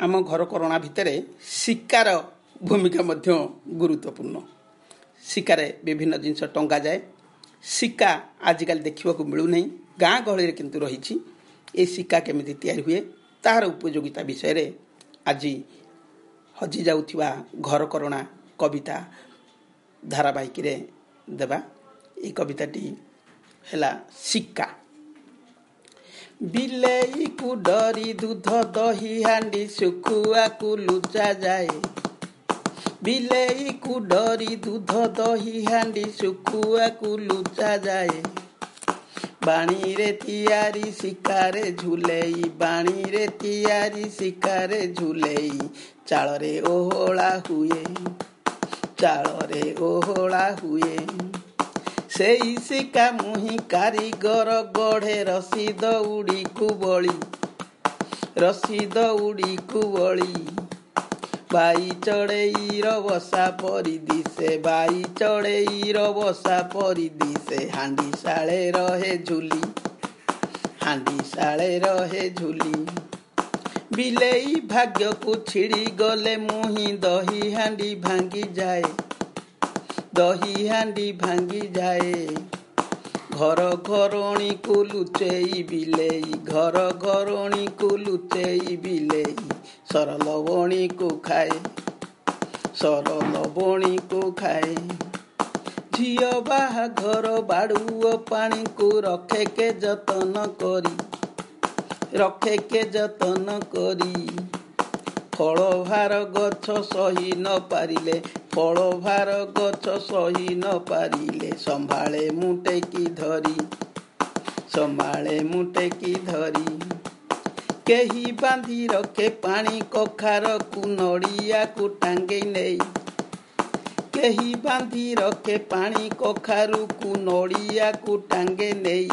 ଆମ ଘରକରଣା ଭିତରେ ଶିକାର ଭୂମିକା ମଧ୍ୟ ଗୁରୁତ୍ୱପୂର୍ଣ୍ଣ। ଶିକାରେ ବିଭିନ୍ନ ଜିନିଷ ଟଙ୍ଗାଯାଏ। ଶିକା ଆଜିକାଲି ଦେଖିବାକୁ ମିଳୁନାହିଁ। ଗାଁ ଗହଳିରେ କିନ୍ତୁ ରହିଛି। ଏ ଶିକା କେମିତି ତିଆରି ହୁଏ ତାହାର ଉପଯୋଗିତା ବିଷୟରେ ଆଜି ହଜିଯାଉଥିବା ଘରକରଣା କବିତା ଧାରାବାହିକରେ ଦେବା। ଏ କବିତାଟି ହେଲା ଶିକା। ବିଲେଇକୁ ଡରି ଦୁଧ ଦହି ହାଣ୍ଡି ଶୁଖୁଆକୁ ଲୁଚା ଯାଏ। ବିଲେଇକୁ ଡରି ଦୁଧ ଦହି ହାଣ୍ଡି ଶୁଖୁଆକୁ ଲୁଚା ଯାଏ। ବାଣୀରେ ତିଆରି ଶିକାରେ ଝୁଲେଇ ବାଣୀରେ ତିଆରି ଶିକାରେ ଝୁଲେଇ ଚାଳରେ ଓହଳା ହୁଏ। ଚାଳରେ ଓହଳା ହୁଏ। ସେଇ ଶିକା ମୁହିଁ କାରିଗର ଗଢ଼େ ରସି ଦଉଡ଼ିକୁ ବଳି। ରସି ଦଉଡ଼ିକୁ ବଳି। ବାଇ ଚଢ଼େଇର ବସା ପରି ଦିଶେ ବାଇ ଚଢ଼େଇର ବସା ପରି ଦିଶେ ହାଣ୍ଡି ଶାଳେ ରହେ ଝୁଲି। ହାଣ୍ଡି ଶାଳେ ରହେ ଝୁଲି। ବିଲେଇ ଭାଗ୍ୟକୁ ଛିଡ଼ି ଗଲେ ମୁହିଁ ଦହି ହାଣ୍ଡି ଭାଙ୍ଗି ଯାଏ ଦହି ହାଣ୍ଡି ଭାଙ୍ଗି ଯାଏ ଘର ଘରଣୀକୁ ଲୁଚେଇ ବିଲେଇ ଘର ଘରଣୀକୁ ଲୁଚେଇ ବିଲେଇ ସରଲ ବଣୀକୁ ଖାଏ ସରଲ ବଣୀକୁ ଖାଏ। ଝିଅ ବାହାଘର ବାଡ଼ୁଅ ପାଣିକୁ ରଖେ କେ ଯତନ କରି ରଖେ କେ ଯତନ କରି। ଫଳ ଭାର ଗଛ ସହି ନ ପାରିଲେ ଫଳ ଭାର ଗଛ ସହି ନ ପାରିଲେ ସମ୍ଭାଳେ ମୁଁ ଟେକି ଧରି? ସମ୍ଭାଳେ ମୁଁ ଟେକି ଧରି? କେହି ବାନ୍ଧି ରଖେ ପାଣି କଖାରକୁ ନଡ଼ିଆକୁ ଟାଙ୍ଗେଇ ନେଇ। କେହି ବାନ୍ଧି ରଖେ ପାଣି କଖାରୁକୁ ନଡ଼ିଆକୁ ଟାଙ୍ଗେ ନେଇ।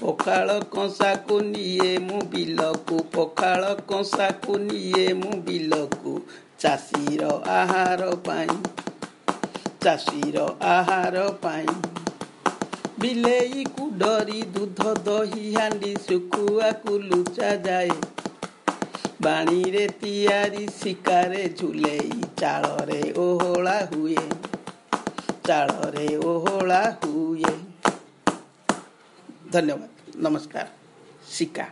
ପଖାଳ କଂସାକୁ ନିଏ ମୁଁ ବିଲକୁ ପଖାଳ କଂସାକୁ ନିଏ ମୁଁ ବିଲକୁ। ଚାଷୀର ଆହାର ପାଇଁ ଚାଷୀର ଆହାର ପାଇଁ ବିଲେଇକୁ ଡରି ଦୁଧ ଦହି ହାଣ୍ଡି ଶୁଖୁଆକୁ ଲୁଚା ଯାଏ ବାଣୀରେ ତିଆରି ଶିକାରେ ଝୁଲେଇ ଚାଳରେ ଓହଳା ହୁଏ ଚାଳରେ ଓହଳା ହୁଏ ଧନ୍ୟବାଦ ନମସ୍କାର ଶିକା